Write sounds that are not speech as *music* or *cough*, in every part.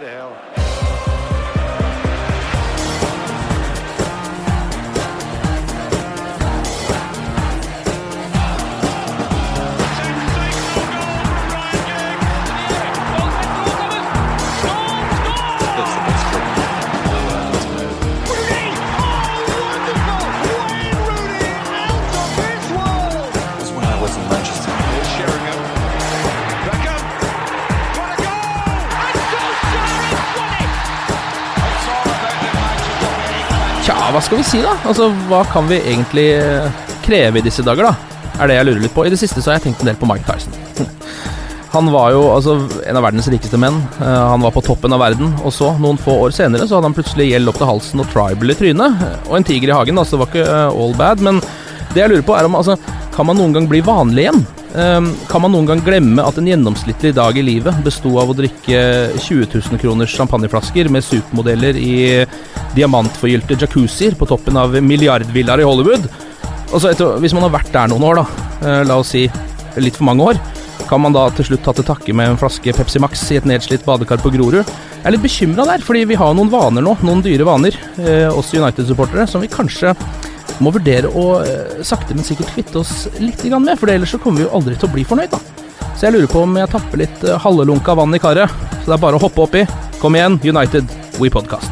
to hell. Tja, hva skal vi si da? Altså, Hva kan vi egentlig eh, kreve i disse dager, da? Er det jeg lurer litt på. I det siste så har jeg tenkt en del på Mike Tyson. *laughs* Han var jo altså en av verdens rikeste menn. Eh, han var på toppen av verden. Og så, noen få år senere, så hadde han plutselig gjeld opp til halsen og tribal i trynet. Og en tiger i hagen. Altså, det var ikke eh, all bad. Men det jeg lurer på, er om altså, kan man noen gang bli vanlig igjen? Eh, kan man noen gang glemme at en gjennomsnittlig dag i livet besto av å drikke 20 000 kroners champagneflasker med supermodeller i diamantforgylte jacuzzier på toppen av milliardvillaer i Hollywood? Altså etter, Hvis man har vært der noen år, da, eh, la oss si litt for mange år, kan man da til slutt ta til takke med en flaske Pepsi Max i et nedslitt badekar på Grorud? Jeg er litt bekymra der, fordi vi har noen vaner nå, noen dyre vaner, eh, oss United-supportere, som vi kanskje må vurdere å eh, sakte, men sikkert kvitte oss litt med, for ellers så kommer vi jo aldri til å bli fornøyd, da. Så jeg lurer på om jeg tapper litt eh, halvelunka vann i karet, så det er bare å hoppe oppi. Kom igjen, United, We Podcast.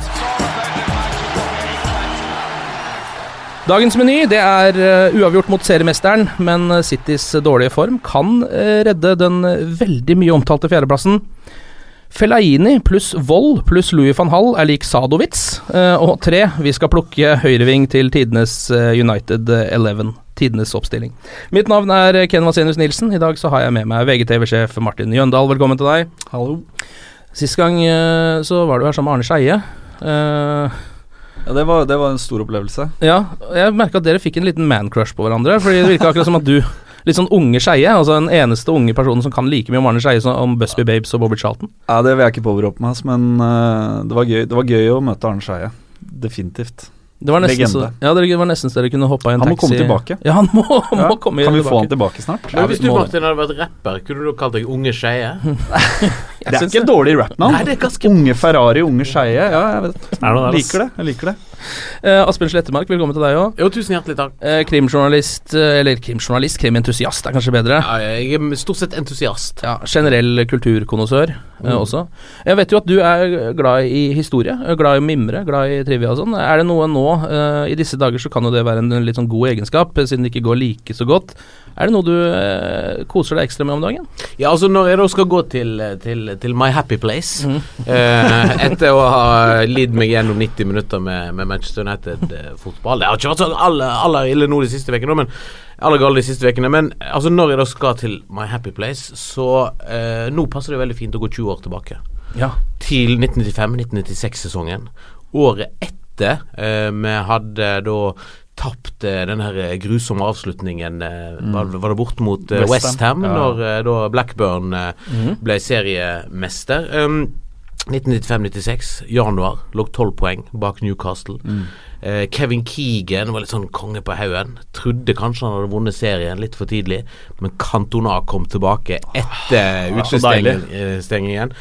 Dagens meny det er eh, uavgjort mot seriemesteren, men Citys dårlige form kan redde den veldig mye omtalte fjerdeplassen. Fellaini pluss Vold pluss Louis van Hall er lik Sadowitz. Eh, og tre, vi skal plukke høyreving til tidenes eh, United 11. Tidenes oppstilling. Mitt navn er Ken Vasenius Nilsen. I dag så har jeg med meg VGTV-sjef Martin Jøndal. Velkommen til deg. Hallo. Sist gang eh, så var du her sammen med Arne Skeie. Uh, Ja, det var, det var en stor opplevelse. Ja, jeg merka at dere fikk en liten man-crush på hverandre. Fordi det virka akkurat som at du Litt sånn unge Skeie, altså den eneste unge personen som kan like mye om Arne Skeie som om Busby Babes og Bobby Charlton. Ja, Det vil jeg ikke påberope meg, men uh, det, var gøy, det var gøy å møte Arne Skeie. Definitivt. Det var nesten så, ja, det var nesten så dere kunne hoppa i en taxi. Han må komme tilbake. Ja, han må, han Ja, komme kan vi tilbake. få han tilbake snart? Ja, hvis du må. Martin hadde vært rapper, kunne du kalt deg Unge Skeie? *laughs* Det er ikke det. dårlig er ganske Unge Ferrari, unge Skeie. Ja, jeg vet. Det det, liker det. Jeg liker det. Uh, Asbjørn Slettemark, velkommen til deg òg. Jo, tusen hjertelig takk. Uh, krimjournalist, eh, eller krimjournalist, krimentusiast er kanskje bedre. Ja, jeg er stort sett entusiast. Ja, Generell kulturkonnoissør eh, også. Jeg vet jo at du er glad i historie, glad i å mimre, glad i trivia og sånn. Er det noe nå I disse dager så kan jo det være en litt sånn god egenskap, siden det ikke går like så godt. Er det noe du koser deg ekstra med om dagen? Ja, altså Når jeg da skal gå til, til, til My Happy Place eh, etter å ha lidd meg gjennom 90 minutter med, med Manchester United-fotball Det har ikke vært så aller, aller ille nå de siste ukene, men aller galt de siste ukene. Men altså når jeg da skal til My Happy Place, så eh, Nå passer det veldig fint å gå 20 år tilbake. Ja. Til 1995-1996-sesongen. Året etter eh, vi hadde da tapt eh, den her eh, grusomme avslutningen mm. var, var det bort mot Westham, West Ham, ja. når eh, da Blackburn eh, Mhm. ble seriemester. Um, 1995-96, januar, lå 12 poeng bak Newcastle. Eh, Kevin Keegan var litt sånn konge på haugen. Trodde kanskje han hadde vunnet serien litt for tidlig, men Cantona kom tilbake etter så utestengingen.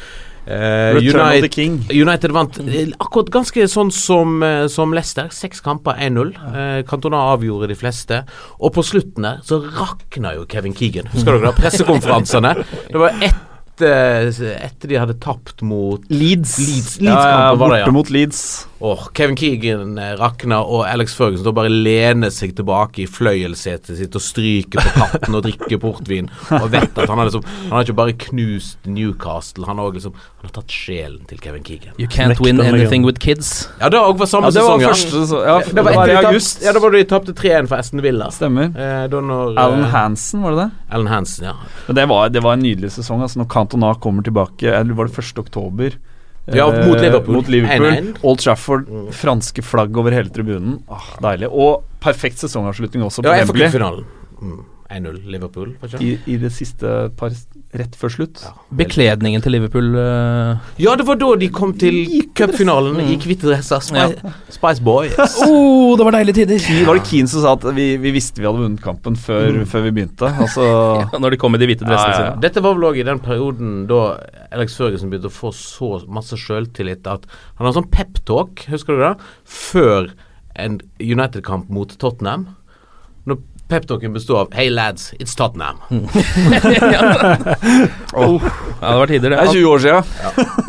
The United. United vant eh, akkurat ganske sånn som, eh, som Leicester. Seks kamper, 1-0. Uh, Cantona avgjorde de fleste. Og på slutten der så rakna jo Kevin Keegan. Husker dere? *laughs* Pressekonferansene. Det var etter, etter de hadde tapt mot Leeds. Leeds, ja, ja, det, borte ja. mot Leeds. Åh, Kevin Keegan eh, rakner, og Alex Ferguson bare lener seg tilbake i fløyelssetet sitt og stryker på katten og drikker portvin og vet at han har liksom Han har ikke bare knust Newcastle, han har liksom Han har tatt sjelen til Kevin Keegan. You can't win anything with kids. Ja, det òg var samme Ja, det var sesong. første ja, det det var, var i august. Ja, da var det de tapte 3-1 for Aston Villa. Stemmer. Eh, da når, Alan eh, Hansen, var det det? Alan Hansen, ja. Men det var, det var en nydelig sesong. Altså Når Cantona kommer tilbake Eller var det 1. oktober? Ja, Eh, mot Liverpool. mot Liverpool. 1-1. Old Trafford, franske flagg over hele tribunen. Ah, deilig. Og perfekt sesongavslutning også på Ja, Wembley. cupfinalen. Mm. 1-0 Liverpool? I, I det siste par rett før slutt. Bekledningen til Liverpool uh, Ja, det var da de kom til cupfinalen i hvite dresser. Spice, Spice Boys. *laughs* oh, det var deilige tider! Ja. Var det Keane som sa at vi, vi visste vi hadde vunnet kampen før, før vi begynte? *laughs* Altså Når de kom i de hvite dressene Ja, ja, ja. sine. Dette var vel òg i den perioden da Alex Ferguson begynte å få så masse sjøltillit at han har sånn peptalk, husker du det? Før en United-kamp mot Tottenham. Når peptalken bestod av Hey lads, it's Tottenham. *laughs* Oh, ja, det var tider, det. Det er 20 år siden.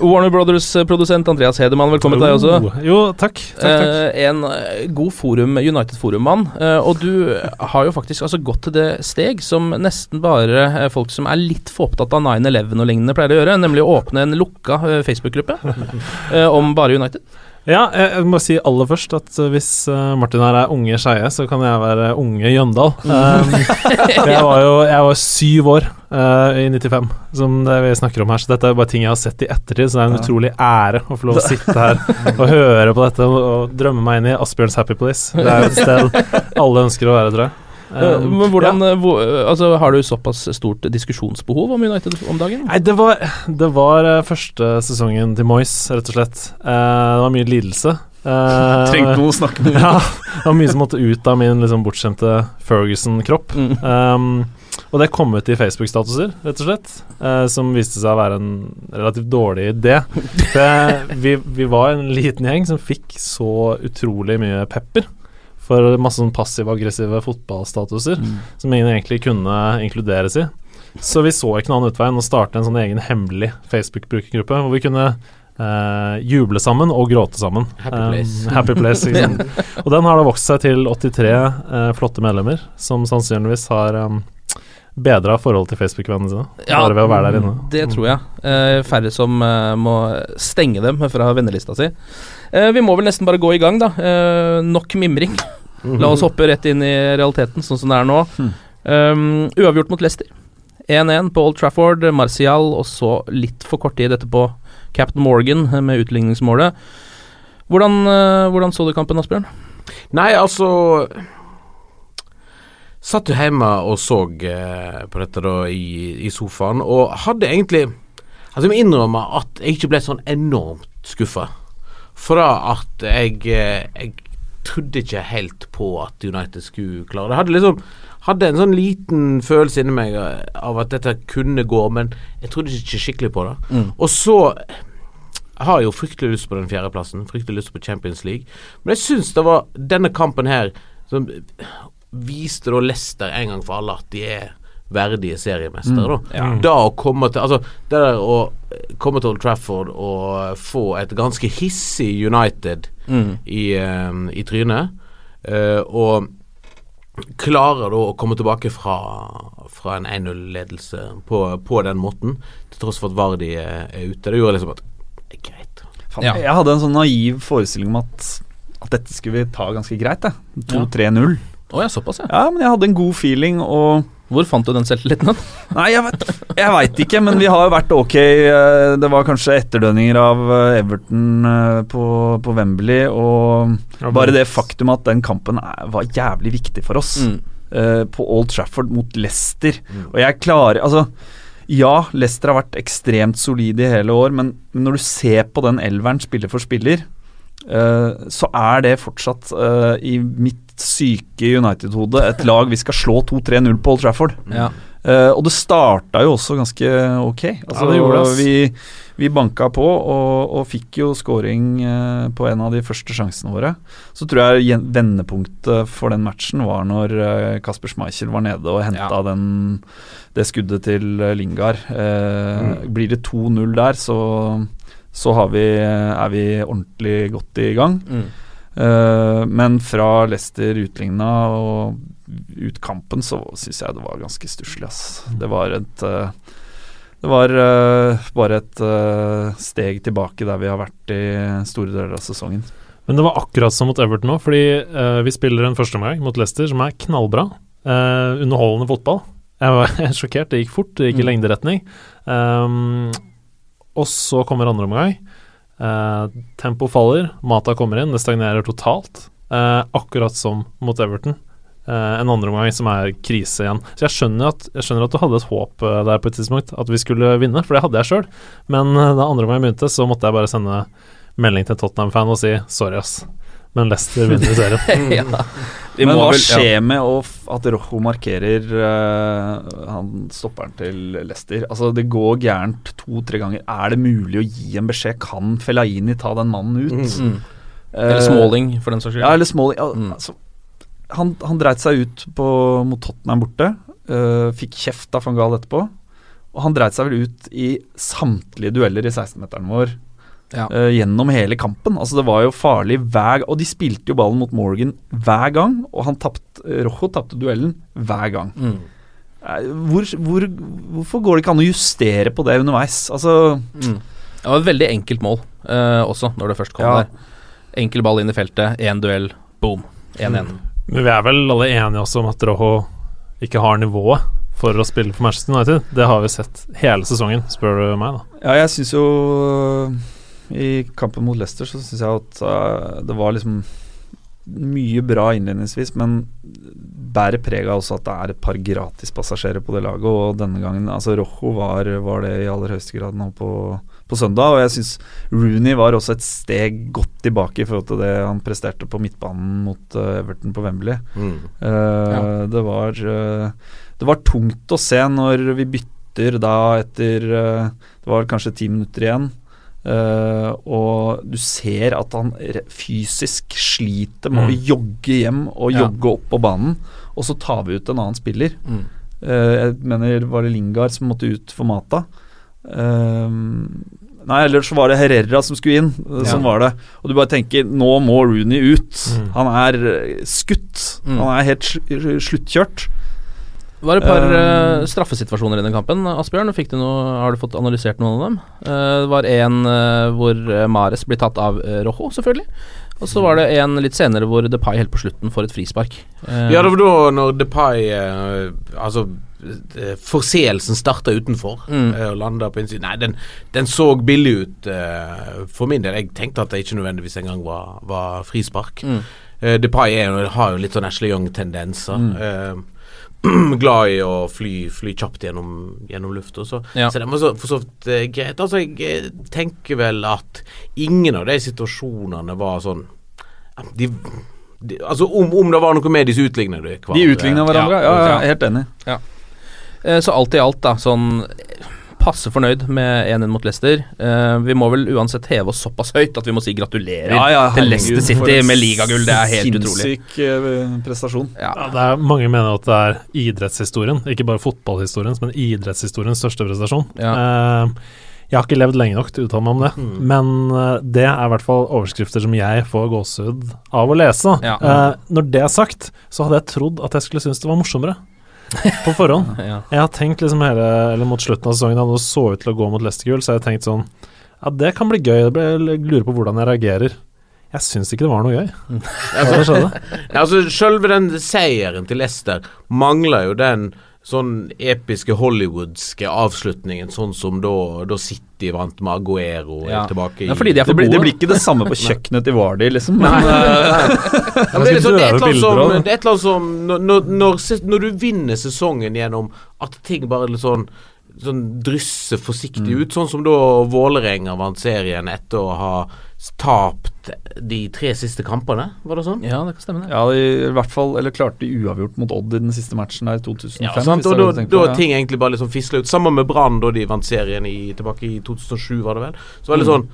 Warner Brothers-produsent Andreas Hedemann, velkommen til deg også. Oh, Jo, takk. takk, takk. Eh, en eh, god forum, United Forum-mann. eh, og du har jo faktisk altså gått til det steg som nesten bare eh, folk som er litt for opptatt av 9-11 og lignende pleier å gjøre, nemlig å åpne en lukka eh, Facebook-gruppe eh, om bare United. Ja, jeg, må si aller først at uh, hvis uh, Martin her er unge Skeie, så kan jeg være unge Jøndal. Um, *laughs* jeg var jo jeg var syv år uh, i 95, som det vi snakker om her, så dette er bare ting jeg har sett i ettertid, så det er en utrolig ære å få lov å *laughs* sitte her og høre på dette og, og drømme meg inn i Asbjørns Happy Place. Det er jo et sted alle ønsker å være, tror jeg. Um, men hvordan, ja. eh, hvor, altså, Har du såpass stort diskusjonsbehov om United om dagen? Nei, det var, det var første sesongen til Moyes, rett og slett. Eh, det var mye lidelse. Eh, Trengte noen å snakke med. *laughs* Ja, det var mye som måtte ut av min liksom, bortskjemte Ferguson-kropp. Mm. Um, og det kom ut i Facebook-statuser, rett og slett, uh, som viste seg å være en relativt dårlig idé. *laughs* For vi, vi var en liten gjeng som fikk så utrolig mye pepper for masse sånn passiv-aggressive fotballstatuser som ingen egentlig kunne inkluderes i. Så vi så ikke noen annen utvei enn å starte en sånn egen hemmelig Facebook-brukergruppe hvor vi kunne eh, juble sammen og gråte sammen. Happy Um, place. happy place liksom. *laughs* Og den har da vokst seg til 83 eh, flotte medlemmer, som sannsynligvis har um, bedra forholdet til Facebook-vennene sine. bare ved å være der inne. Det tror jeg. Eh, færre som må stenge dem fra vennelista si. Eh, vi må vel nesten bare gå i gang, da. Eh, nok mimring. La oss hoppe rett inn i realiteten, sånn som det er nå. Um, uavgjort mot Leicester. 1-1 på Old Trafford, Martial, og så litt for kort tid etterpå Captain Morgan med utligningsmålet. Hvordan, eh, hvordan så du kampen, Asbjørn? Nei, altså Satt jo hjemme og så på dette da i, i sofaen, og hadde egentlig Altså Jeg må innrømme at jeg ikke ble sånn enormt skuffa. For da at jeg, eh, jeg trodde ikke helt på at United skulle klare det. Hadde liksom hadde en sånn liten følelse inni meg eh, av at dette kunne gå, men jeg trodde ikke skikkelig på det. Mm. Og så jeg har jo fryktelig lyst på den fjerdeplassen, fryktelig lyst på Champions League. Men jeg syns det var denne kampen her som viste da Leicester en gang for alle at de er verdige seriemestere. Mm, da. da å komme til Altså, det der å komme til Old Trafford og få et ganske hissig United Mm. i, um, i trynet, uh, og klarer da å komme tilbake fra, fra en 1-0-ledelse på, på den måten, til tross for at Vardi er, er ute. Det gjorde liksom at greit. Ja. Jeg hadde en sånn naiv forestilling om at, at dette skulle vi ta ganske greit. 2-3-0. Å ja, såpass, ja. Ja, men jeg hadde en god feeling og Hvor fant du den selvtilliten? *laughs* Nei, jeg vet, jeg vet ikke, men vi har jo vært ok. eh, Det var kanskje etterdønninger av eh, Everton eh, på, på Wembley, og Ja, bare det faktum at den kampen er, var jævlig viktig for oss. Mm. eh, På Old Trafford mot Leicester. Og jeg klarer Altså, ja, Leicester har vært ekstremt solide i hele år, men når du ser på den elveren spiller for spiller, eh, så er det fortsatt i mitt syke United-hodet et lag vi skal slå 2-3-0 på Old Trafford. Ja. Uh, og det starta jo også ganske ok. Altså, det, vi, vi banka på og, og fikk jo scoring uh, på en av de første sjansene våre. Så tror jeg vendepunktet for den matchen var når uh, Kasper Schmeichel var nede og henta den, det skuddet til Lingard. Mm. Blir det 2-0 der, så så har vi, er vi ordentlig godt i gang. Mm. Eh, men fra Leicester utligna og ut kampen, så syns jeg det var ganske stusslig, ass. Det var et eh, Det var eh, bare et steg tilbake der vi har vært i store deler av sesongen. Men det var akkurat som mot Everton òg, fordi vi spiller en førsteomgang mot Leicester som er knallbra. Underholdende fotball. Jeg var *laughs* sjokkert. Det gikk fort, det gikk i Mm. lengderetning. Um, og så kommer andre omgang. Uh, tempo faller, Mata kommer inn, det stagnerer totalt. Eh, akkurat som mot Everton. Eh, en andre omgang som er krise igjen. Så jeg skjønner at, jeg skjønner at du hadde et håp eh, der på et tidspunkt, at vi skulle vinne, for det hadde jeg sjøl. Men eh, da andre omgang begynte, så måtte jeg bare sende melding til Tottenham-fan og si sorry, ass. Men Leicester vinner serien. *laughs* ja. Vi Men må hva vel- ja. skjer med å at Rojo markerer uh, han stopperen til Leicester? Altså Det går gærent to-tre ganger. Er det mulig å gi en beskjed? Kan Fellaini ta den mannen ut? Mm. Uh, Eller Smalling, for den saks skyld. Ja, eller Smalling. Ja, Mm. altså, han, han dreit seg ut på, mot Tottenham borte. Uh, fikk kjeft av van Gaal etterpå. Og han dreit seg vel ut i samtlige dueller i 16-meteren vår Ja. uh, gjennom hele kampen. Altså Det var jo farlig hver Og de spilte jo ballen mot Morgan hver gang, og han tapt, Rojo tapte duellen hver gang. Mm. Eh, Hvor, hvor, hvorfor går det ikke an å justere på det underveis? Altså Mm. Det var et veldig enkelt mål uh, også, når det først kom Ja. der. Enkel ball inn i feltet, én duell, boom. 1-1. Men vi er vel alle enige også om at Rojo ikke har nivået for å spille for Manchester United. Det har vi sett hele sesongen, spør du meg, da. Ja, jeg syns jo I kampen mot Leicester så syns jeg at øh, det var liksom mye bra innledningsvis, men bærer preg av også at det er et par gratispassasjerer på det laget. Og denne gangen Altså Rojo var, var det i aller høyeste grad nå på, på søndag. Og jeg syns Rooney var også et steg godt tilbake i forhold til det han presterte på midtbanen mot uh, Everton på Wembley. Mm. Eh, det var uh, Det var tungt å se når vi bytter da etter eh, Det var kanskje ti minutter igjen. Eh, og du ser at han fysisk sliter med å Mm. jogge hjem og Ja. jogge opp på banen, og så tar vi ut en annen spiller. Mm. Uh, jeg mener var det Lingard som måtte ut for Mata. Uh, nei, eller så var det Herrera som skulle inn. Ja. Sånn var det. Og du bare tenker nå må Rooney ut. Mm. Han er skutt. Mm. Han er helt sl sluttkjørt. Det var et par eh, straffesituasjoner i den kampen. Asbjørn, du noe, har du fått analysert noen av dem? Uh, det var en uh, hvor Mares blir tatt av uh, Rojo, selvfølgelig. Og så var det en litt senere hvor Depay helt på slutten får et frispark. Ja, det var da når Depay Altså Forseelsen starta utenfor Mm. og landa på innsiden. Nei, den, den så billig ut for min del. Jeg tenkte at det ikke nødvendigvis engang var, var frispark. Mm. Depay er, har jo litt sånn Ashley Young-tendenser. Mm. Eh, *clears throat* glad i å fly, fly kjapt gjennom, gjennom lufta. Så, Ja. så det var så, for så vidt eh, greit. Altså, jeg eh, tenker vel at ingen av de situasjonene var sånn de, de, Altså, om, om det var noe med disse de hverandre. De utligna hverandre. Ja, ja, ja. helt enig. Eh, Så alt i alt, da, sånn eh, passe fornøyd med 1-1 mot Leicester. Uh, vi må vel uansett heve oss såpass høyt at vi må si gratulerer Ja, ja, til Leicester City med ligagull. Det er helt utrolig. Sinnssyk eh, prestasjon. Ja. Ja, det er, mange mener at det er idrettshistorien, ikke bare fotballhistoriens, men idrettshistoriens største prestasjon. Ja. Eh, jeg har ikke levd lenge nok til å uttale meg om det, Mm. men uh, det er i hvert fall overskrifter som jeg får gåsehud av å lese. Ja. Uh, når det er sagt, så hadde jeg trodd at jeg skulle synes det var morsommere *laughs* på forhånd. *laughs* Ja. Jeg har tenkt liksom hele, eller mot slutten av sesongen, da det så ut til å gå mot Leicester-gull, så har jeg tenkt sånn Ja, det kan bli gøy. Jeg lurer på hvordan jeg reagerer. Jeg syns ikke det var noe gøy. *laughs* Altså, Selve den seieren til Leicester mangler jo den sånn episke hollywoodske avslutningen, sånn som da, da City vant med Aguero Ja. tilbake i Ja, fordi de er Det for blir, det blir ikke det samme på *laughs* kjøkkenet til Vardy, liksom. *laughs* Men, Nei, eh, Ja, men det, er liksom, det, er et eller annet som, det er et eller annet som når, når, når, du vinner sesongen gjennom at ting bare litt sånn Sånn drysser forsiktig ut, sånn som da Vålerenga vant serien etter å ha tapt de tre siste kampene, var det sånn? ja, det kan stemme, det. ja, de, i hvert fall Eller klarte de uavgjort mot Odd i den siste matchen der i 2005. Ja, sant? Og da, da på, ja. ting egentlig bare liksom fisla ut. Sammen med Brann da de vant serien i, tilbake i 2007, var det vel. Så var det Mm. sånn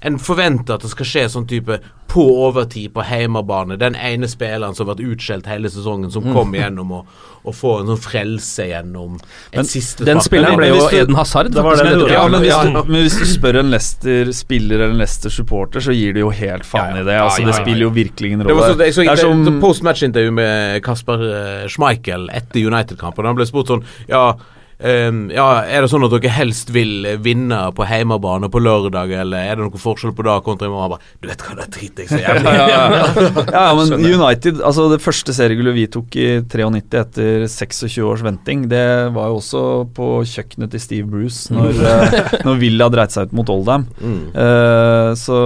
en forventer at det skal skje sånn type på overtid på heimebane. Den ene spilleren som har vært utskjelt hele sesongen, som kom igjennom gjennom og, og får en sånn frelse gjennom en Men siste Den spilleren Men ble jo du- Eden Hazard. Faktisk, det det, Ja, men hvis, du, men hvis du spør en Leicester-spiller eller en Leicester-supporter, så gir de jo helt faen i det. Altså, Ja, ja, Det ja, ja. spiller jo virkelig ingen Det var rolle. så, jeg så, Det det, som det Post-match-intervju med Kasper eh, Schmeichel etter United-kampen. Han ble spurt sånn Ja, ehm, ja, er det sånn at dere helst vil vinne på heimebane på lørdag, eller er det noen forskjell på det kontra i morgen? Bare Du vet hva, det driter jeg så jævlig i. ja, ja. ja, *laughs* men United Altså Det første seriegullet vi tok i 93 etter 26 års venting, det var jo også på kjøkkenet til Steve Bruce når, eh, når Villa dreit seg ut mot Oldham. Mm. Uh, så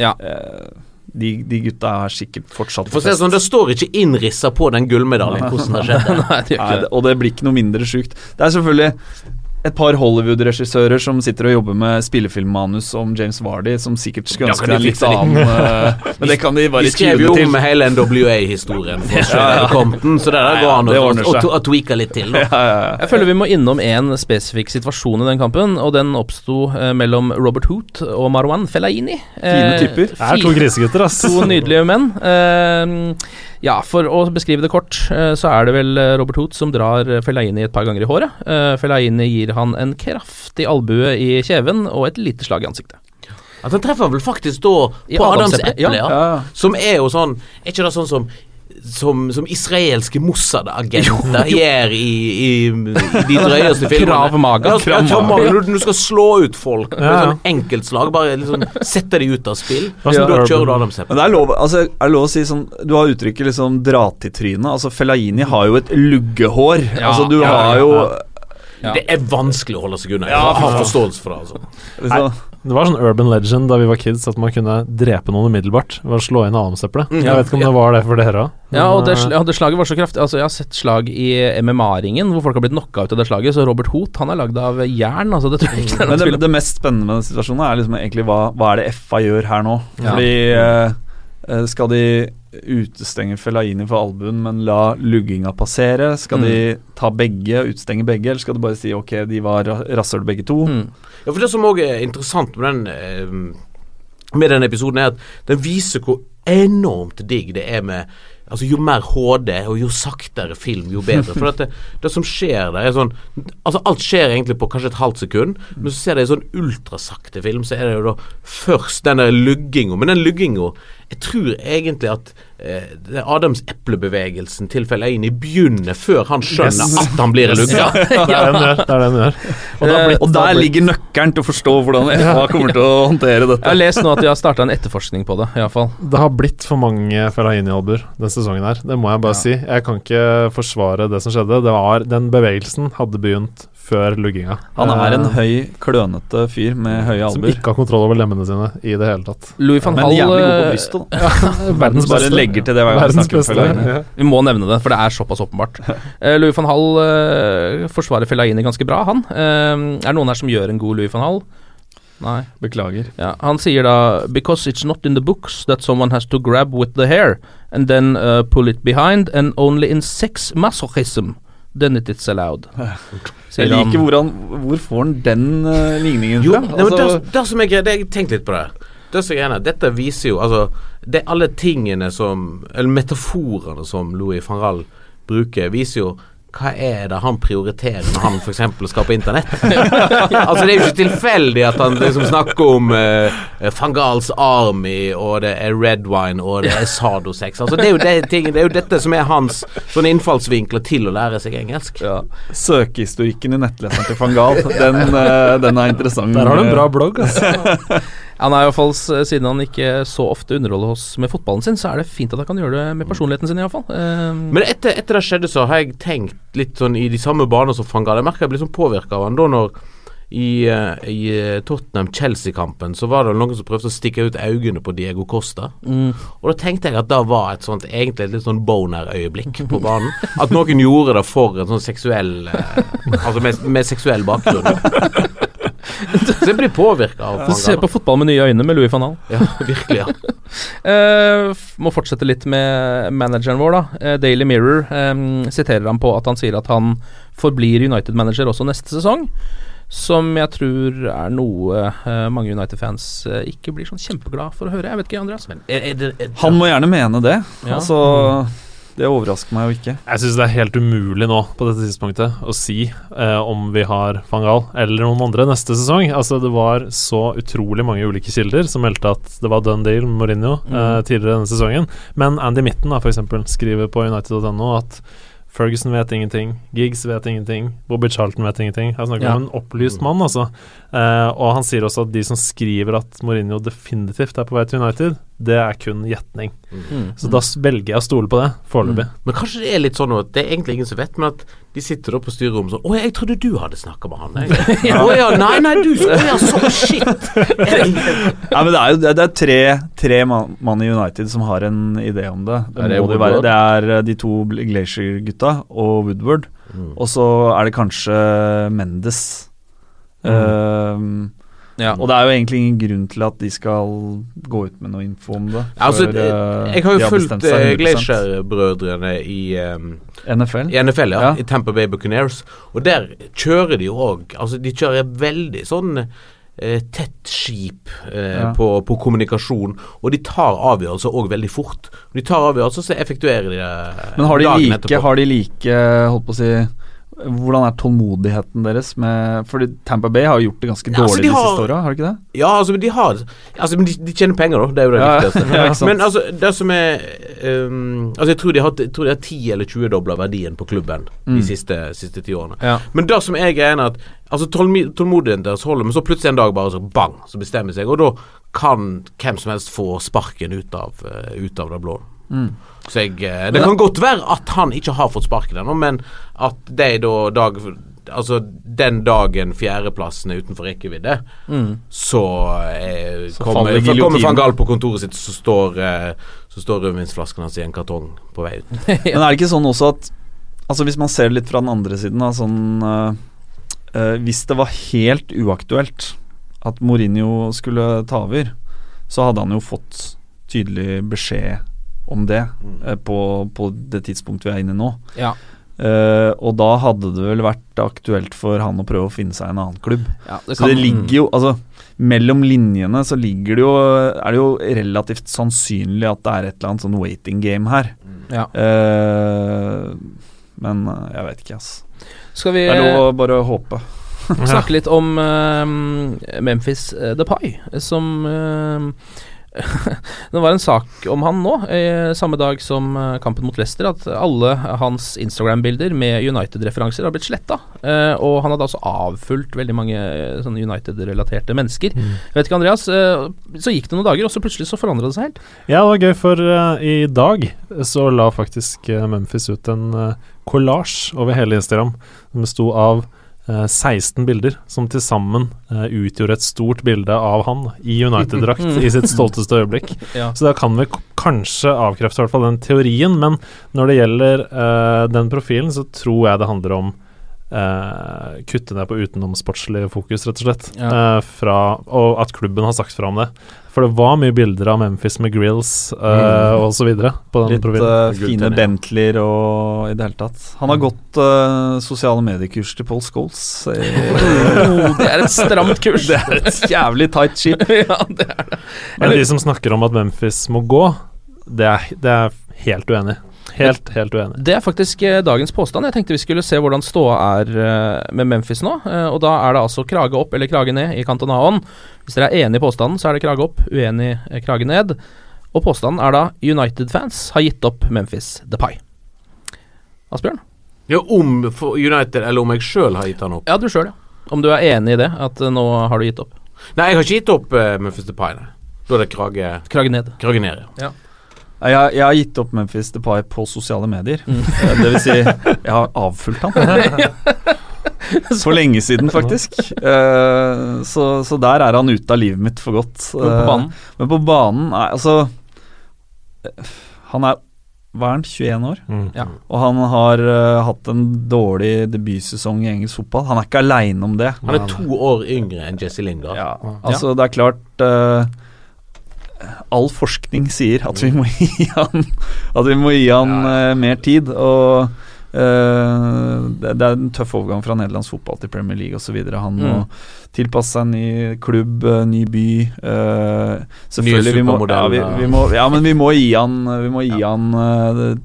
Ja. eh, de, de gutta er sikkert fortsatt For å si sånn, Det står ikke innrissa på den gullmedaljen hvordan det skjedde. *laughs* Nei, det gjør ikke det- det. og det blir ikke noe mindre sjukt. Det er selvfølgelig et par Hollywood-regissører som sitter og jobber med spillefilmmanus om James Vardy, som sikkert skulle ønske de litt annen *laughs* eh, Men det kan de Vi bare skrev jo til. om hele NWA-historien Ja, ja. Compton, så det der går an å, tweake litt til. *laughs* Ja, ja, ja. Jeg føler vi må innom en spesifikk situasjon i den kampen, og den oppsto eh, mellom Robert Hoot og Marwan Fellaini. Fine Eh, typer. Det er to grisegutter, ass. To nydelige menn. Eh, ja, for å beskrive det kort, eh, så er det vel Robert Hoot som drar Fellaini et par ganger i håret. Fellaini gir han en kraftig albue i kjeven og et lite slag i ansiktet. At han treffer vel faktisk da på Adams Adams eple, ja. Ja, ja. Som er jo sånn Er ikke det sånn som som, som israelske Mossad-agenter *laughs* gjør i, i, i de drøyeste filmene. Krav Maga. Ja, Krav Krav Maga. Når du- du skal slå ut folk med Ja, sånn enkeltslag, bare liksom sette de ut av spill, Ja, da kjører du Adams. Men det er lov, altså, er det lov å si sånn Du har uttrykket liksom 'dra til trynet'. Altså Fellaini har jo et luggehår. Ja, altså Du ja, har ja, jo Ja. Det er vanskelig å holde seg unna. Jeg Ja, har forståelse for det. altså Nei, Det var sånn urban legend da vi var kids at man kunne drepe noen umiddelbart ved å slå inn adamseplet. Mm, Jeg vet ikke om det var det for dere òg. Ja, og det, ja, det slaget var så kraftig. Altså, Jeg har sett slag i MMA-ringen hvor folk har blitt knocka ut av det slaget, så Robert Hoot han er lagd av jern. Altså, det tror jeg ikke det er Men det, det mest spennende med den situasjonen er liksom egentlig hva, hva er det FA gjør her nå? Fordi eh, eh, skal de utestenge Fellaini for albuen, men la lugginga passere? Skal de ta begge, og utestenge begge, eller skal de bare si ok, de var ra- rasshøl begge to? Mm. Ja, for Det som òg er interessant med den eh, Med den episoden, er at den viser hvor enormt digg det er med Altså Jo mer HD og jo saktere film, jo bedre. For det, det som skjer der, er sånn Altså Alt skjer egentlig på kanskje et halvt sekund, men så ser det i sånn ultrasakte film, så er det jo da først den der lugginga. Men den lugginga Jeg tror egentlig at eh, Adams eplebevegelsen til Fellaini begynner før han skjønner Yes. at han blir lugga. Det er det den gjør. Det er den gjør. Og blitt- Og der ligger nøkkelen til å forstå hvordan FA kommer til å håndtere dette. Jeg har lest nå at de har starta en etterforskning på det, iallfall. Det har blitt for mange Fellaini-albuer denne sesongen her. Det må jeg bare si. Jeg kan ikke forsvare det som skjedde. Det var, den bevegelsen hadde begynt før lugginga. Han er en Eh, høy, klønete fyr med høye som ikke har kontroll over lemmene sine i det hele tatt. Louis van Hall... Men jævlig god på eh, brystet, da. *laughs* Verdens Bare legger til det hver gang vi snakker om beste. Fellaini. Ja. Vi må nevne det, for det er såpass åpenbart. *laughs* Eh, Louis van Hall eh, forsvarer Fellaini ganske bra, han. Er det noen her som gjør en god Louis van Hall? Nei. Beklager. Ja, han sier da Because it's not in the books that someone has to grab with the hair and then uh, pull it behind, and only in sex masochism then it it's allowed. Jeg liker hvor, han, hvor får han den uh, ligningen Jo, fra? nei, men Altså, det, det som greit, det- jeg tenkte litt på det. Det som er greia, Dette viser jo altså det Alle tingene som Eller metaforene som Louis van Rall bruker, viser jo hva er det han prioriterer når han f.eks. skal på internett? *laughs* altså Det er jo ikke tilfeldig at han liksom snakker om uh, Fangals Army, og det er red wine, og det er *laughs* sadosex. Altså Det er jo, det, ting, det er jo dette som er hans sånne innfallsvinkler til å lære seg engelsk. ja. Søkehistorikken i nettleseren til Fangal, den, uh, den er interessant. Der har du en bra blogg, altså. *laughs* Han er i hvert fall, Siden han ikke så ofte underholder oss med fotballen sin, så er det fint at han kan gjøre det med personligheten sin, iallfall. Uh, Men etter, etter det skjedde, så har jeg tenkt litt sånn i de samme baner som Fangal. Jeg merker jeg blir sånn påvirka av han da når i, eh, i eh, Tottenham-Chelsea-kampen så var det noen som prøvde å stikke ut øynene på Diego Costa. mm. Og da tenkte jeg at det var et sånt egentlig et litt sånn boner-øyeblikk på banen. At noen gjorde det for en sånn seksuell eh, Altså med, med seksuell bakgrunn. *laughs* *laughs* Så jeg blir påvirka av Se på fotball med nye øyne med Louis van Hall. Ja, virkelig. ja *laughs* uh, må fortsette litt med manageren vår, da. Eh, Daily Mirror um, siterer ham på at han sier at han forblir United-manager også neste sesong. som jeg tror er noe uh, mange United-fans uh, ikke blir sånn kjempeglad for å høre. Jeg vet ikke, Andreas? Han må gjerne mene det. Ja. Altså, det overrasker meg jo ikke. Jeg syns det er helt umulig nå på dette tidspunktet å si eh, om vi har van Gaal eller noen andre neste sesong. Altså Det var så utrolig mange ulike kilder som meldte at det var done deal med Mourinho eh, tidligere denne sesongen. Men Andy Mitten da, for eksempel, skriver på United.no at Ferguson vet ingenting, Giggs vet ingenting, Bobby Charlton vet ingenting. Jeg snakker Ja. om en opplyst mann, altså. Eh, og han sier også at de som skriver at Mourinho definitivt er på vei til United, det er kun gjetning. Mm. Så da velger jeg å stole på det, foreløpig. Men kanskje det er litt sånn at det er egentlig ingen som vet, men at de sitter da på styrerommet sånn Å, jeg trodde du hadde snakka med han. *laughs* Jeg. Å ja, nei, nei, du skulle *laughs* ja, så shit. Nei, men det er jo det er tre, tre mann i United som har en idé om det. Det, Er det det, være. Det er eh, de to Glacier-gutta og Woodward. Mm. Og så er det kanskje Mendes. Ehm, Ja. Og det er jo egentlig ingen grunn til at de skal gå ut med noe info om det. Altså, før, eh, jeg har jo fulgt eh, 100%. Glacier-brødrene i um, NFL. I NFL, ja, Ja. I Tampa Bay Buccaneers. Og der kjører de jo òg Altså, de kjører veldig sånn eh, tett skip eh, Ja. på, på kommunikasjon, og de tar avgjørelser òg veldig fort. De tar avgjørelser, så effektuerer de det Men har de like, har de like Holdt på å si Hvordan er tålmodigheten deres med Fordi Tampa Bay har gjort det ganske dårlig altså, de de, har- siste åra, har de ikke det? Ja, altså, de har Altså, de, de tjener penger, da. Det er jo det Ja, *laughs* viktigste. ja, men altså, det som er um, Altså, jeg tror de har, jeg tror de har 10 eller 20 dobla verdien på klubben Mm. de siste, siste ti årene. Ja. Men det som er greia, er at Altså tålmodigheten deres holder, men så plutselig en dag bare så bang, så bestemmer seg, og da kan hvem som helst få sparken ut av, eh, ut av det blå. Mm. Så jeg eh, Det kan godt være at han ikke har fått sparken ennå, men at de da dag Altså den dagen fjerdeplassen er utenfor rekkevidde, Mm. så, eh, Så kommer, kommer van Gaal på kontoret sitt, så står eh, Så står rødvinsflasken hans i en kartong på vei ut. *laughs* Men er det ikke sånn også at Altså Hvis man ser det litt fra den andre siden da, sånn, eh, eh, Hvis det var helt uaktuelt at Mourinho skulle ta over, så hadde han jo fått tydelig beskjed om det eh, på, på det tidspunktet vi er inne i nå. Ja. Uh, og da hadde det vel vært aktuelt for han å prøve å finne seg en annen klubb. Ja, det så det ligger jo Altså, mellom linjene så ligger det jo Er det jo relativt sannsynlig at det er et eller annet sånn waiting game her. Ja. Uh, men jeg vet ikke, ass. Skal vi Det er lov å bare håpe. snakke *laughs* litt om uh, Memphis The Depay, som *laughs* Det var en sak om han nå, samme dag som eh, kampen mot Leicester, at alle hans Instagram-bilder med United-referanser har blitt sletta. Eh, og han hadde altså avfulgt veldig mange eh, sånne United-relaterte mennesker. Jeg vet ikke, Andreas, så gikk det noen dager, og så plutselig så forandra det seg helt. Ja, det var gøy, for i dag så la faktisk Memphis ut en kollasj over hele Instagram. som besto av 16 bilder, som til sammen eh, utgjorde et stort bilde av han i United-drakt *laughs* i sitt stolteste øyeblikk. *laughs* Ja. Så da kan vi kanskje avkrefte i hvert fall den teorien, men når det gjelder eh, den profilen, så tror jeg det handler om eh, kutte ned på utenomsportslig fokus, rett og slett. Ja. Uh, fra, og at klubben har sagt fra om det. For det var mye bilder av Memphis med grills uh, Mm. videre Litt uh, fine Bentleyer og i det hele tatt. Han har gått eh, sosiale mediekurs til Paul Scholes. *laughs* Oh, det er et stramt kurs. *laughs* Det er et jævlig tight skip. *laughs* ja, det er det. Men de som snakker om at Memphis må gå, det er, det er helt uenig. Helt, helt uenig. Det er faktisk eh, dagens påstand. Jeg tenkte vi skulle se hvordan ståa er eh, med Memphis nå. Eh, og da er det altså krage opp eller krage ned i Cantonaon. Hvis dere er enig i påstanden, så er det krage opp, uenig eh, krage ned. Og påstanden er da United-fans har gitt opp Memphis Depay. Asbjørn? Ja, om for United, eller om jeg sjøl har gitt han opp. Ja, du sjøl, ja. Om du er enig i det, at eh, nå har du gitt opp. Nei, jeg har ikke gitt opp uh, Memphis Depay, nei. Da er det krage, Krage ned. krage ned, ja. Nei, Jeg, jeg har gitt opp Memphis Depay på sosiale medier. Mm. *laughs* Eh, Det vil si, jeg har avfulgt han. *laughs* For lenge siden, faktisk. Eh, så, så der er han ute av livet mitt for godt. Men på Eh, banen? Men på banen Nei, altså Han er hva er han, 21 år? Mm. Ja. Og han har uh, hatt en dårlig debutsesong i engelsk fotball. Han er ikke aleine om det. Han er to år yngre enn Jesse Lingard. Ja, altså det er klart eh, All forskning sier at vi må gi han At vi må gi han uh, mer tid. Og Uh, det, det er en tøff overgang fra nederlandsk fotball til Premier League osv. Han må Mm. tilpasse seg en ny klubb, eh, ny by. Uh, selvfølgelig, vi må, ja, vi, ja. vi må, ja, men vi må gi han, vi må gi han uh,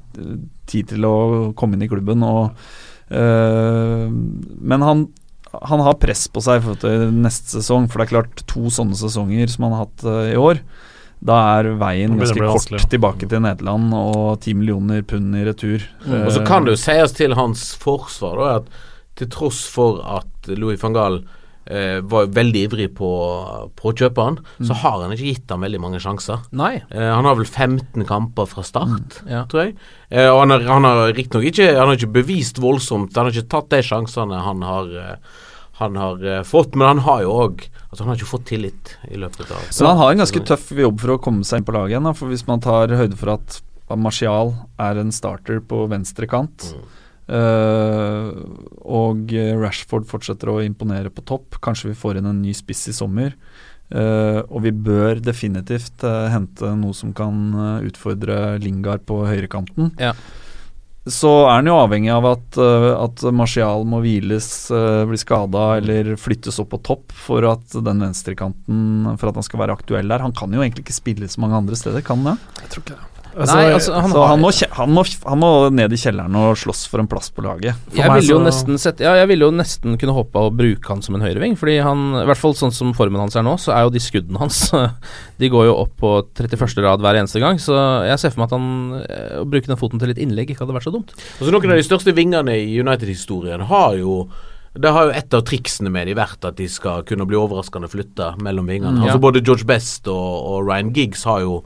tid til å komme inn i klubben. Og, men han, han har press på seg for neste sesong, for det er klart to sånne sesonger som han har hatt i år. Da er veien ganske kort vanskelig, tilbake til Nederland og ti millioner pund i retur. Og så kan det jo sies til hans forsvar da, at til tross for at Louis van Gaal eh, var veldig ivrig på, på å kjøpe han, så har han ikke gitt ham veldig mange sjanser. Nei. Eh, han har vel 15 kamper fra start, Ja. tror jeg. Eh, og han har, han har riktignok ikke, han har ikke bevist voldsomt, han har ikke tatt de sjansene han har eh, han har eh, fått, men han har jo òg altså Han har ikke fått tillit i løpet av Så han har en ganske tøff jobb for å komme seg inn på laget igjen. Da, for hvis man tar høyde for at Martial er en starter på venstre kant, eh, og Rashford fortsetter å imponere på topp, kanskje vi får inn en ny spiss i sommer. Uh, og vi bør definitivt uh, hente noe som kan utfordre Lingard på høyrekanten. Ja. Så er han jo avhengig av at, eh, at Martial må hviles, uh, bli skada eller flyttes opp på topp for at den venstrekanten For at han skal være aktuell der. Han kan jo egentlig ikke spille så mange andre steder, kan han det? Jeg tror ikke det. Nei, altså, han så har- han må, han, må, han må ned i kjelleren og slåss for en plass på laget. For Jeg ville jo Ja, vil jo nesten kunne håpe å bruke han som en høyreving, fordi han I hvert fall sånn som formen hans er nå, så er jo de skuddene hans *laughs* De går jo opp på 31. rad hver eneste gang, så jeg ser for meg at han eh, Å bruke den foten til litt innlegg ikke hadde vært så dumt. Altså Noen av de største vingene i United-historien har jo det har jo Et av triksene med de vært at de skal kunne bli overraskende flytta mellom vingene. Mm, ja. Altså Både George Best og, og Ryan Giggs har jo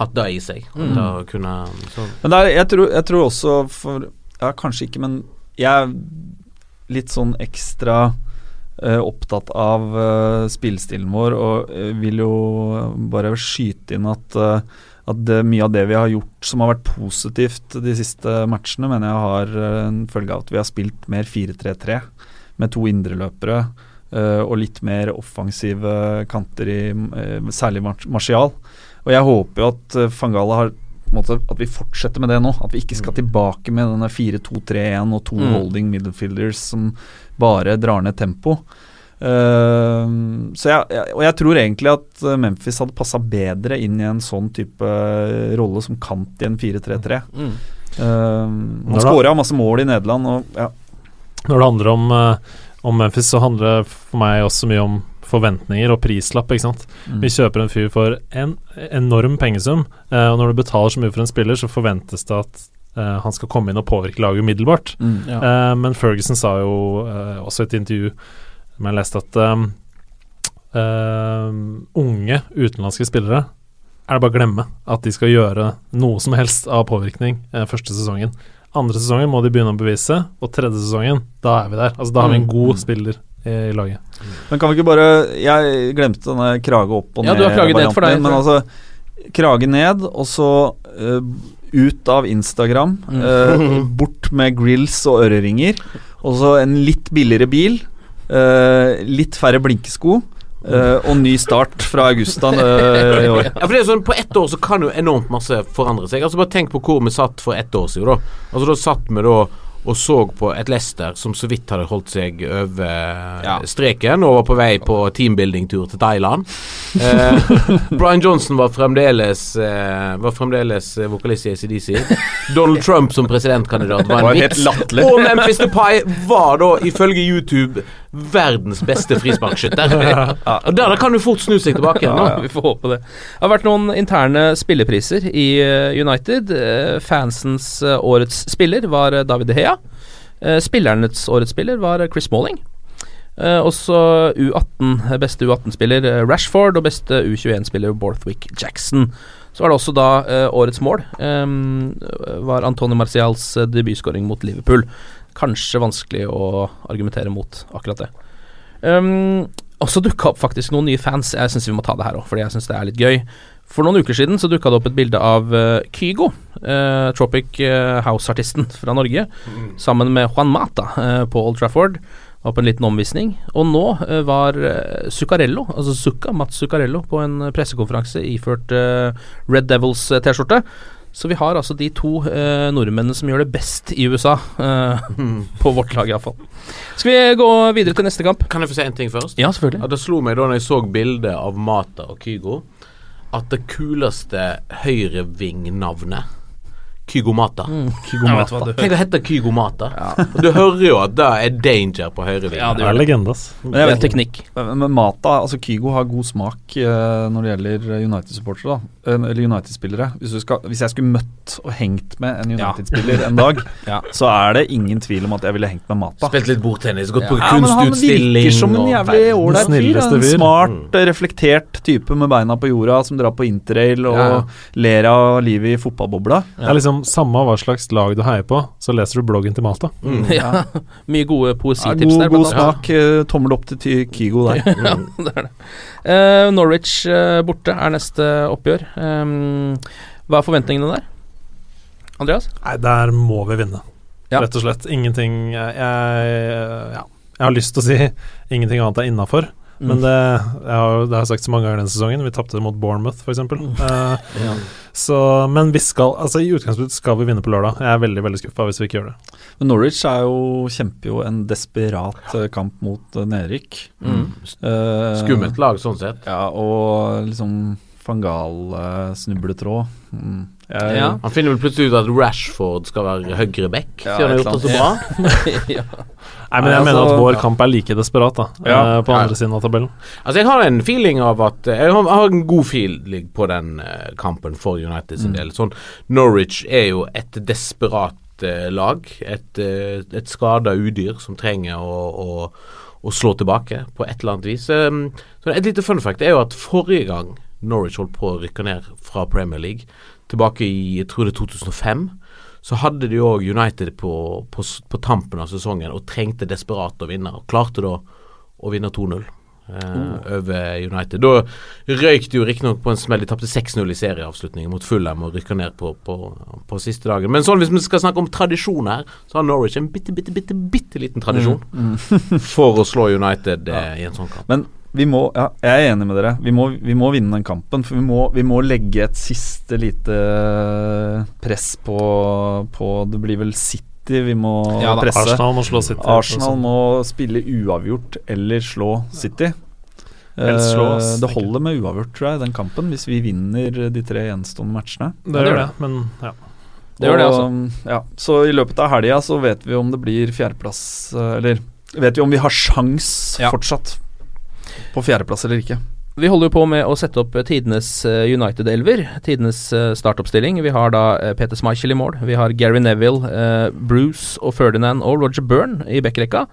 hatt det i seg. Mm. da kunne, så. Men det er, jeg, tror, jeg tror også for Ja, kanskje ikke, men jeg er litt sånn ekstra uh, opptatt av uh, spillestilen vår, og uh, vil jo bare skyte inn at eh, at det, mye av det vi har gjort som har vært positivt de siste matchene, mener jeg har eh, en følge av at vi har spilt mer 4-3-3 med to indreløpere Uh, og litt mer offensive kanter i eh, særlig marsial Martial. Og jeg håper jo at uh, Fangala har måte, at vi fortsetter med det nå. At vi ikke skal tilbake med denne 4-2-3-1 og to Mm. holding midfielders som bare drar ned tempo. Uh, så jeg, jeg, og jeg tror egentlig at eh, Memphis hadde passa bedre inn i en sånn type eh, rolle som kant i en 4-3-3. Mm. Uh, han skåra masse mål i Nederland, og ja. Når det handler om, eh, om Memphis, så handler det for meg også mye om forventninger og prislapp. ikke sant? Mm. Vi kjøper en fyr for en enorm pengesum, eh, og når du betaler så mye for en spiller, så forventes det at eh, han skal komme inn og påvirke laget umiddelbart. Mm. Ja. Eh, men Ferguson sa jo eh, også i et intervju som jeg leste, at eh, eh, unge utenlandske spillere er det bare å glemme at de skal gjøre noe som helst av påvirkning første sesongen. Andre sesongen må de begynne å bevise, og tredje sesongen, da er vi der. Altså Da har vi en Mm. god spiller i, laget. Men kan vi ikke bare Jeg glemte denne krage opp og ned Ja, du har krage ned for deg, Men altså Krage ned, og så uh, ut av Instagram. Mm. Uh, bort med grills og øreringer. Og så en litt billigere bil. Uh, litt færre blinkesko. Uh, og ny start fra august uh, i år. Ja, for det er sånn, På ett år så kan jo enormt masse forandre seg. Altså Bare tenk på hvor vi satt for ett år siden. da Altså Da satt vi da og så på et Leicester som så vidt hadde holdt seg over streken og var på vei på teambuilding-tur til Thailand. Eh, *laughs* Brian Johnson var fremdeles eh, Var fremdeles vokalist i ACDC. Donald *laughs* Trump som presidentkandidat var en vits. Og Memphis The Pie var da ifølge YouTube verdens beste frisparkskytter. *laughs* Og der, kan du fort snu seg tilbake igjen. Ja, vi får håpe det. Det har vært noen interne spillepriser i eh, United. Eh, fansens eh, årets spiller var David De Gea. Eh, spillernes årets spiller var Chris Malling. Også U18, eh, beste U18-spiller eh, Rashford, og beste U21-spiller Borthwick Jackson. Så var det også da årets mål. eh, var Antony Marcials debutskåring mot Liverpool. Kanskje vanskelig å argumentere mot akkurat det. Um, og så dukka opp faktisk noen nye fans. Jeg syns vi må ta det her òg, fordi jeg syns det er litt gøy. For noen uker siden så dukka det opp et bilde av uh, Kygo, uh, Tropic uh, House-artisten fra Norge, sammen med Juan Mata på Old Trafford. Var på en liten omvisning. Og nå var Zuccarello, altså Zucca, Mats Zuccarello, på en pressekonferanse iført Red Devils-T-skjorte. Så vi har altså de to eh, nordmennene som gjør det best i USA, eh, *laughs* på vårt lag iallfall. Skal vi gå videre til neste kamp? Kan jeg få si en ting først? Ja, selvfølgelig. Ja, det slo meg da når jeg så bildet av Mata og Kygo, at det kuleste høyreving-navnet Kygo Mata. Kygo Ja, vet du Tenk å hete Kygo Mata. Du hører jo at det er danger på høyrevingen. Ja, det er legendas. Men jeg vet ikke. Men men Mata, altså Kygo har god smak eh, når det gjelder United-supportere, da. Eh, eller United-spillere. Hvis, hvis jeg skulle møtt og hengt med en United-spiller en dag, *laughs* Ja. så er det ingen tvil om at jeg ville hengt med Mata. Spilt litt bordtennis, gått på Ja, men han virker som en jævlig ålreit fyr. En smart, mm. reflektert type med beina på jorda, som drar på interrail og Ja. ler av livet i fotballbobla. Det er liksom samme hva slags lag du heier på, så leser du bloggen til Malta. *laughs* Ja. Mye gode Ja, poesitips god, der. god smak. Ja. Tommel opp til Ty- Kygo der. *laughs* ja, *laughs* det er det. Uh, Norwich uh, borte er neste oppgjør. Um, hva er forventningene der? Andreas? Nei, der må vi vinne. Ja. Rett og slett. Ingenting jeg, jeg, ja. jeg har lyst til å si ingenting annet er innafor. Mm. Men det, jeg har, det har jeg sagt så mange ganger denne sesongen. Vi tapte mot Bournemouth, f.eks. Uh, Ja. så, men vi skal Altså i utgangspunktet skal vi vinne på lørdag. Jeg er veldig veldig skuffa hvis vi ikke gjør det. Men Norwich er jo, kjemper jo en desperat eh, kamp mot uh, nedrykk. Mm. Uh, Skummelt lag, sånn sett. Ja, og liksom Fangal-snubletråd. Mm. Jeg- Ja. Han finner vel plutselig ut at Rashford skal være høyre back, Ja, siden han har gjort det så bra. *laughs* ja. Nei, men jeg mener altså- at vår kamp er like desperat, da. Ja. eh, på andre siden av tabellen. Altså Jeg har en feeling av at Jeg har, en god feeling på den eh, kampen for United sin del. Sånn Norwich er jo et desperat eh, lag. Et, uh, et skada udyr som trenger å, å, å slå tilbake på et eller annet vis. Um, så Et lite fun fact er jo at forrige gang Norwich holdt på å rykke ned fra Premier League, tilbake i jeg tror det er 2005, så hadde de òg United på, på, på tampen av sesongen og trengte desperat å vinne. Og klarte da å vinne 2-0 eh, over United. Da røyk de jo riktignok på en smell. De tapte 6-0 i serieavslutningen mot Fulham og rykka ned på, på, på siste dagen. Men sånn hvis vi skal snakke om tradisjon her, så har Norwich en bitte, bitte, bitte, bitte liten tradisjon *laughs* for å slå United eh, i en sånn kamp. Men vi må, ja, jeg er enig med dere. Vi må, vi må vinne den kampen. For vi må, vi må legge et siste lite press på, på Det blir vel City vi må Ja da, presse. Arsenal må slå City. Arsenal må spille uavgjort eller slå City. Eh, det holder med uavgjort, tror jeg, den kampen, hvis vi vinner de tre gjenstående matchene. Det gjør det, men ja. Det gjør det, altså. Ja, så i løpet av helga så vet vi om det blir fjerdeplass eh, Eller vet vi om vi har sjans Ja. fortsatt på fjerdeplass eller ikke. Vi holder jo på med å sette opp eh, tidenes eh, United-elver. Tidenes eh, startoppstilling. Vi har da Peter Schmeichel i mål. Vi har Gary Neville, Bruce og Ferdinand og Roger Byrne i backrekka.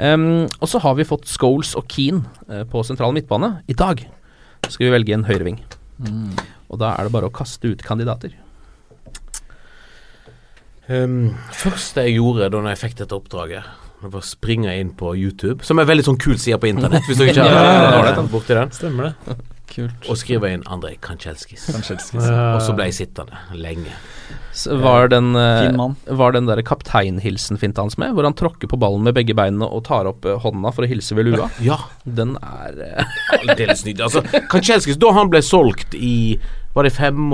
Um, og så har vi fått Scholes og Keane på sentral midtbane. I dag skal vi velge en høyreving. Og da er det bare å kaste ut kandidater. Um, første jeg gjorde da jeg fikk dette oppdraget, det springer springe inn på YouTube, som er veldig sånn kul side på internett, hvis du ikke *laughs* har Ja, borti den, Stemmer det. Kult. og skrive inn Andrej Kanchelskis. Kanchelskis. Ja. Og så ble jeg sittende lenge. Så var den, eh, var den der kapteinhilsen-finta hans med, hvor han tråkker på ballen med begge beinene og tar opp eh, hånda for å hilse ved lua. Ja, Den er eh, aldeles nydelig. Altså, Kanchelskis, da han ble solgt i Var det 95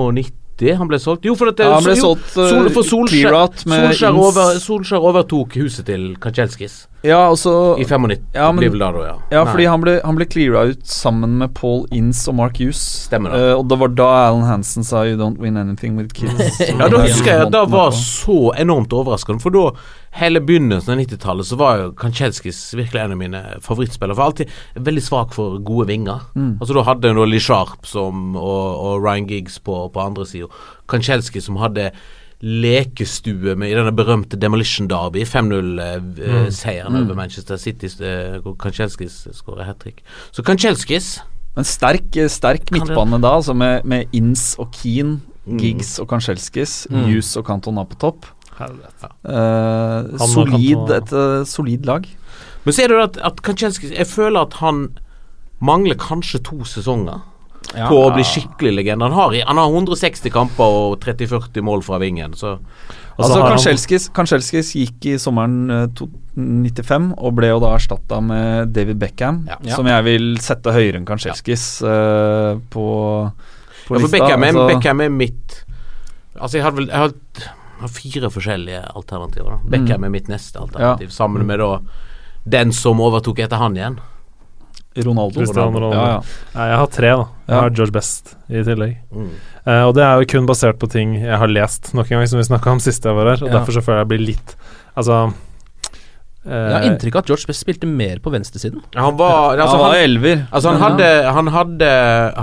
han ble solgt? Jo, for at det, Ja, han ble jo, solgt, uh, Sol, for Solskjær, Solskjær, over, Solskjær overtok huset til Kanchelskis Ja, altså i 95. Ja, men- blir vel da, da, ja. Ja, Nei. fordi han ble, han ble cleara ut sammen med Paul Ince og Mark Hughes. Stemmer det. Uh, og det var da Alan Hansen sa 'You don't win anything with kids'. *laughs* Ja, da husker jeg at det var så enormt overraskende. For da, hele begynnelsen av 90-tallet, så var jo Kanchelskis virkelig en av mine favorittspillere. For alltid veldig svak for gode vinger. Mm. Altså Da hadde en Lee Sharp som, og, og Ryan Giggs på, på andre sida. Kanchelski som hadde lekestue med i denne berømte Demolition Derby, 5-0-seieren Mm. over Manchester City, eh, hvor Kanchelskis skårer hat trick. Så Kanchelskis Men sterk, sterk det- midtbane da, altså med, med Ince og Keane, Mm. Giggs og Kanchelskis, Mm. Hughes og Cantona på topp. Helvete. Eh, solid, et uh, solid lag. Men ser du at, at Kanchelskis Jeg føler at han mangler kanskje to sesonger. Ja. på å bli skikkelig legende. Han har, han har 160 kamper og 30-40 mål fra vingen, så Og Altså Kanskjelskis gikk i sommeren eh, to- 95 og ble jo da erstatta med David Beckham, Ja. som jeg vil sette høyere enn Kanskjelskis uh, på, på for lista. Beckham Altså, Beckham er mitt Altså, jeg hadde vel jeg hadde, har fire forskjellige alternativer. da Beckham er mitt neste alternativ, sammen med da den som overtok etter han igjen. Ronaldo. Cristiano Ronaldo. Ja, ja. Jeg har tre, da. Jeg Ja. har George Best i tillegg. Mm. Uh, og det er jo kun basert på ting jeg har lest nok en gang, som vi snakka om sist jeg var her. Og Ja. derfor så føler jeg jeg blir litt Altså Jeg har eh, inntrykk av at George Best spilte mer på venstresiden. Han var altså, han var elver. altså, han, hadde, han, hadde,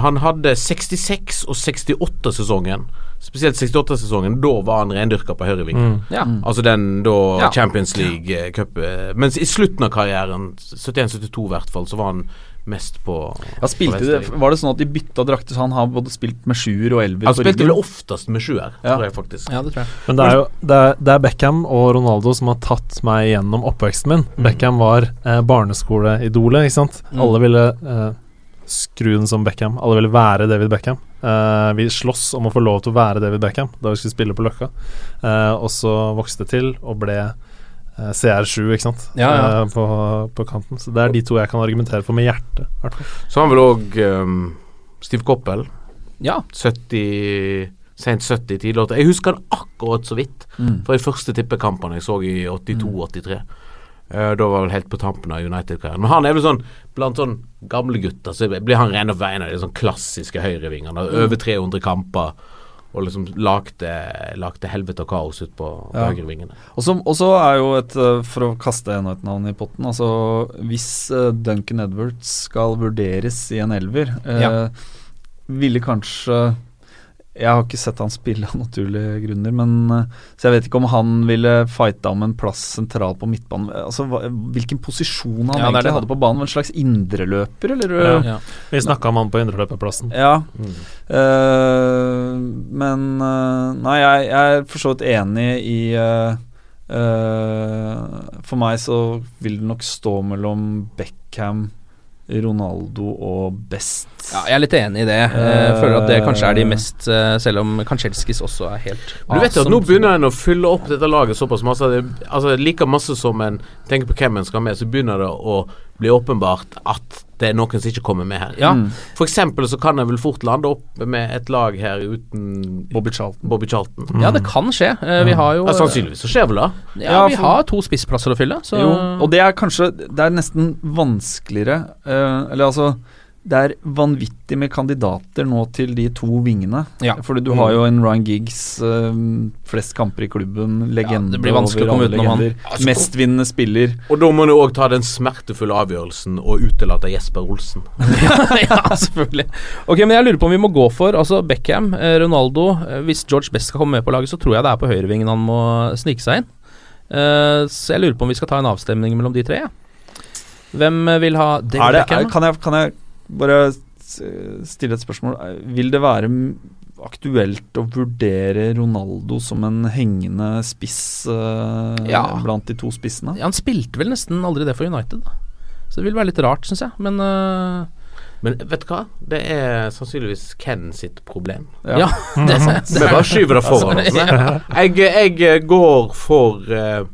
han hadde 66 og 68-sesongen. Spesielt 68-sesongen. Da var han rendyrka på høyreving. mm. Ja. Altså den da Ja. Champions League eh, Cup eh, Mens i slutten av karrieren, 71-72 i hvert fall, så var han mest på Ja, spilte på det, var det sånn at de bytta drakter, så han har både spilt med sjuer og elver Han spilte vel oftest med sjuer, Ja. tror jeg faktisk. Ja, det tror jeg. Men det er jo det er, det er Beckham og Ronaldo som har tatt meg gjennom oppveksten min. Beckham var eh, barneskoleidolet, ikke sant. Mm. Alle ville eh, skru den som Beckham. Alle ville være David Beckham. Uh, vi sloss om å få lov til å være David Beckham da vi skulle spille på Løkka. Uh, og så vokste det til og ble CR7, ikke sant, Ja, ja. Eh, på, på kanten. Så det er de to jeg kan argumentere for med hjertet. i hvert fall. Så har han vel òg Steve Koppel. Ja. 70 Sent 70, tidlig 80. Jeg husker han akkurat så vidt Mm. fra de første tippekampene jeg så i 82-83. Uh, da var vel helt på tampen av United-karrieren. Men han er vel sånn blant sånn gamle gutter, så blir han ren og veien av de sånn klassiske høyrevingene. Over 300 kamper. Og liksom lagde, lagde helvete og kaos ut på, på Ja. høyrevingene. Og så er jo et eh, For å kaste enda et navn i potten Altså Hvis eh, Duncan Edwards skal vurderes i en elver, eh, Ja. ville kanskje Jeg har ikke sett han spille av naturlige grunner, men eh, så jeg vet ikke om han ville fighta om en plass sentralt på midtbanen. Altså hva, Hvilken posisjon han Ja, egentlig det, hadde på banen. En slags indreløper, eller? Ja. Ja. Vi snakka om han på indreløperplassen. Ja. Mm. Uh, men uh, Nei, jeg, jeg er for så vidt enig i uh, eh, For meg så vil det nok stå mellom Beckham, Ronaldo og Best. Ja, jeg er litt enig i det. Jeg føler at det kanskje er de mest eh, Selv om Kanchelskis også er helt du vet jo at nå begynner en å fylle opp dette laget såpass masse. Altså Like masse som en tenker på hvem en skal ha med, så begynner det å bli åpenbart at det er noen som ikke kommer med her. Ja. Mm. For eksempel så kan jeg vel fort lande opp med et lag her uten Bobby Charlton. Bobby Charlton. ja, det kan skje. Eh, Vi har jo Ja, sannsynligvis så skjer vel det. Ja, Ja, vi har to spissplasser å fylle, så Jo, og det er kanskje Det er nesten vanskeligere uh, Eller altså det er vanvittig med kandidater nå til de to vingene. Ja. Fordi du har jo en Ryan Giggs, øh, flest kamper i klubben, legende det blir vanskelig å komme utenom han. Altså, Mestvinnende spiller. Og da må du òg ta den smertefulle avgjørelsen og utelate Jesper Olsen. *laughs* ja, selvfølgelig. Ok, men jeg lurer på om vi må gå for altså Beckham, eh, Ronaldo eh, Hvis George Best skal komme med på laget, så tror jeg det er på høyrevingen han må snike seg inn. Uh, så jeg lurer på om vi skal ta en avstemning mellom de tre. Ja. Hvem vil ha David Beckham? kan, jeg, kan jeg bare stille et spørsmål? Vil det være aktuelt å vurdere Ronaldo som en hengende spiss uh, Ja. blant de to spissene? Ja, han spilte vel nesten aldri det for United, da. Så det vil være litt rart, syns jeg. Men uh, Men vet du hva? Det er sannsynligvis Ken sitt problem. ja, *laughs* det, det, Vi bare skyver det *laughs* foran oss. Jeg, jeg går for uh,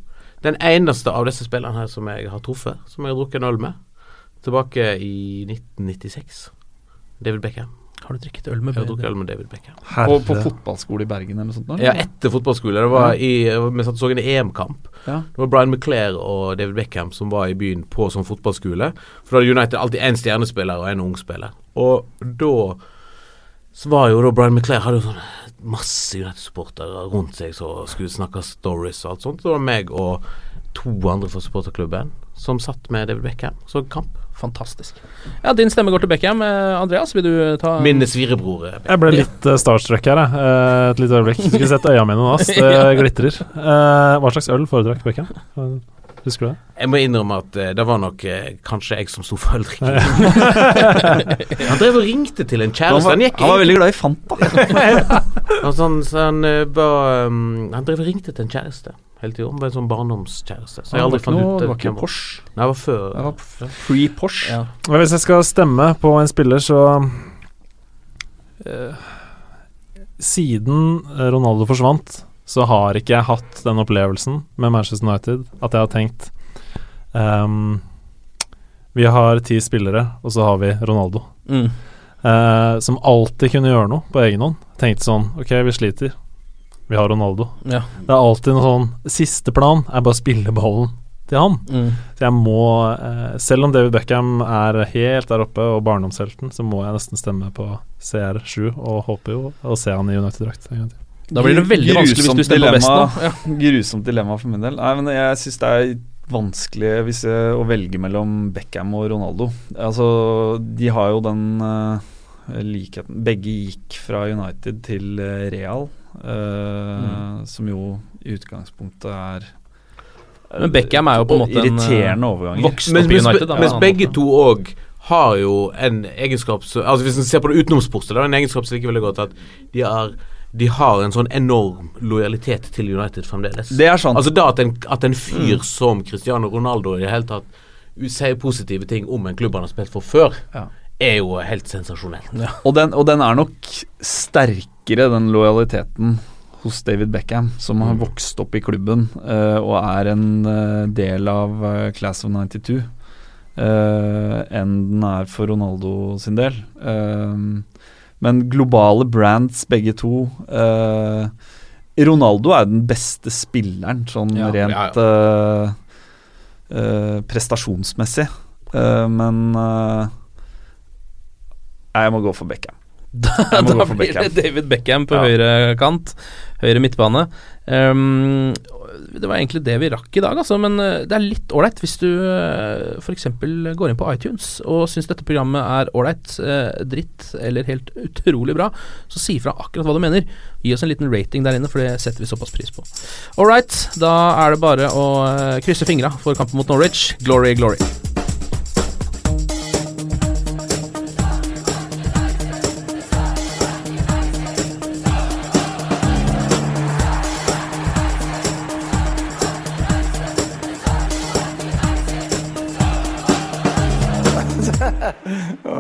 den eneste av disse spillerne her som jeg har truffet, som jeg har drukket en øl med, tilbake i 1996. David Beckham. Har du drukket øl med Jeg har drukket øl med David Beckham. På, på fotballskole i Bergen eller noe sånt? eller? Ja, etter fotballskole. Det var i, Vi satt og så en EM-kamp. Ja. Det var Brian McClair og David Beckham som var i byen på sånn fotballskole. For da hadde United alltid én stjernespiller og en ung spiller. Og da så var jo da Brian McClair hadde jo sånn masse United-supportere rundt seg som skulle snakke stories og alt sånt. Så det var meg og to andre fra supporterklubben som satt med David Beckham så kamp. Fantastisk. Ja, din stemme går til Beckham. Eh, Andreas, vil du ta Min svirebror. eh, Jeg ble litt uh, starstruck her, jeg. Uh, et lite øyeblikk. Skulle sett øya mine nå, ass. *laughs* Det Ja. glitrer. Uh, hva slags øl foretrakk Beckham? Eh, Husker du det? Jeg må innrømme at eh, det var nok eh, kanskje jeg som sto for øldrikken. *laughs* han drev og ringte til en kjæreste. Han han var veldig glad i Fanta. *laughs* Og sånn, så han eh, var um, Han drev og ringte til en kjæreste hele tida. Var en sånn barndomskjæreste. Så jeg det aldri fant ut det var ikke Porsche. Nei, det var før. Det var free Porsche. Ja. Men Hvis jeg skal stemme på en spiller, så uh, Siden Ronaldo forsvant, så har ikke jeg hatt den opplevelsen med Manchester United at jeg har tenkt um, Vi har ti spillere, og så har vi Ronaldo. Mm. Uh, som alltid kunne gjøre noe på egen hånd. Tenkte sånn Ok, vi sliter. Vi har Ronaldo. Ja. Det er alltid en sånn Siste plan er bare å spille ballen til han. Mm. Så jeg må eh, Selv om David Beckham er helt der oppe og barndomshelten, så må jeg nesten stemme på CR7 og håper jo å se han i United-drakt en gang til. Da blir det veldig vanskelig hvis du stemmer på Best nå. Ja. *laughs* Grusomt dilemma for min del. Nei, men jeg syns det er vanskelig hvis jeg, å velge mellom Beckham og Ronaldo. Altså, de har jo den uh, likheten Begge gikk fra United til eh, Real, eh, som jo i utgangspunktet er Men Beckham er jo på en måte eh, Irriterende overganger. vokst Mens, opp i mens, United. Da, mens Ja. begge to òg har jo en egenskap som Altså Hvis en ser på det utenomsportet, det er en egenskap som liker veldig godt, at de har de har en sånn enorm lojalitet til United fremdeles. Det er sant. Altså da At en, at en fyr Mm. som Cristiano Ronaldo i det hele tatt sier positive ting om en klubb han har spilt for før, Ja. er jo helt sensasjonelt. Og den, og den er nok sterkere, den lojaliteten hos David Beckham, som har vokst opp i klubben uh, og er en uh, del av uh, Class of 92, eh, enn den er for Ronaldo sin del. Men globale brands, begge to. Ronaldo er den beste spilleren, sånn Ja, rent eh, eh, prestasjonsmessig. Men jeg må gå for Beckham. *laughs* Da, da blir det David Beckham på Ja. høyre kant. Høyre midtbane. Um, det var egentlig det vi rakk i dag, altså. Men uh, det er litt ålreit hvis du uh, f.eks. går inn på iTunes og syns dette programmet er ålreit, uh, dritt eller helt utrolig bra, så si fra akkurat hva du mener. Gi oss en liten rating der inne, for det setter vi såpass pris på. Ålreit, da er det bare å krysse fingra for kampen mot Norwich. Glory, glory.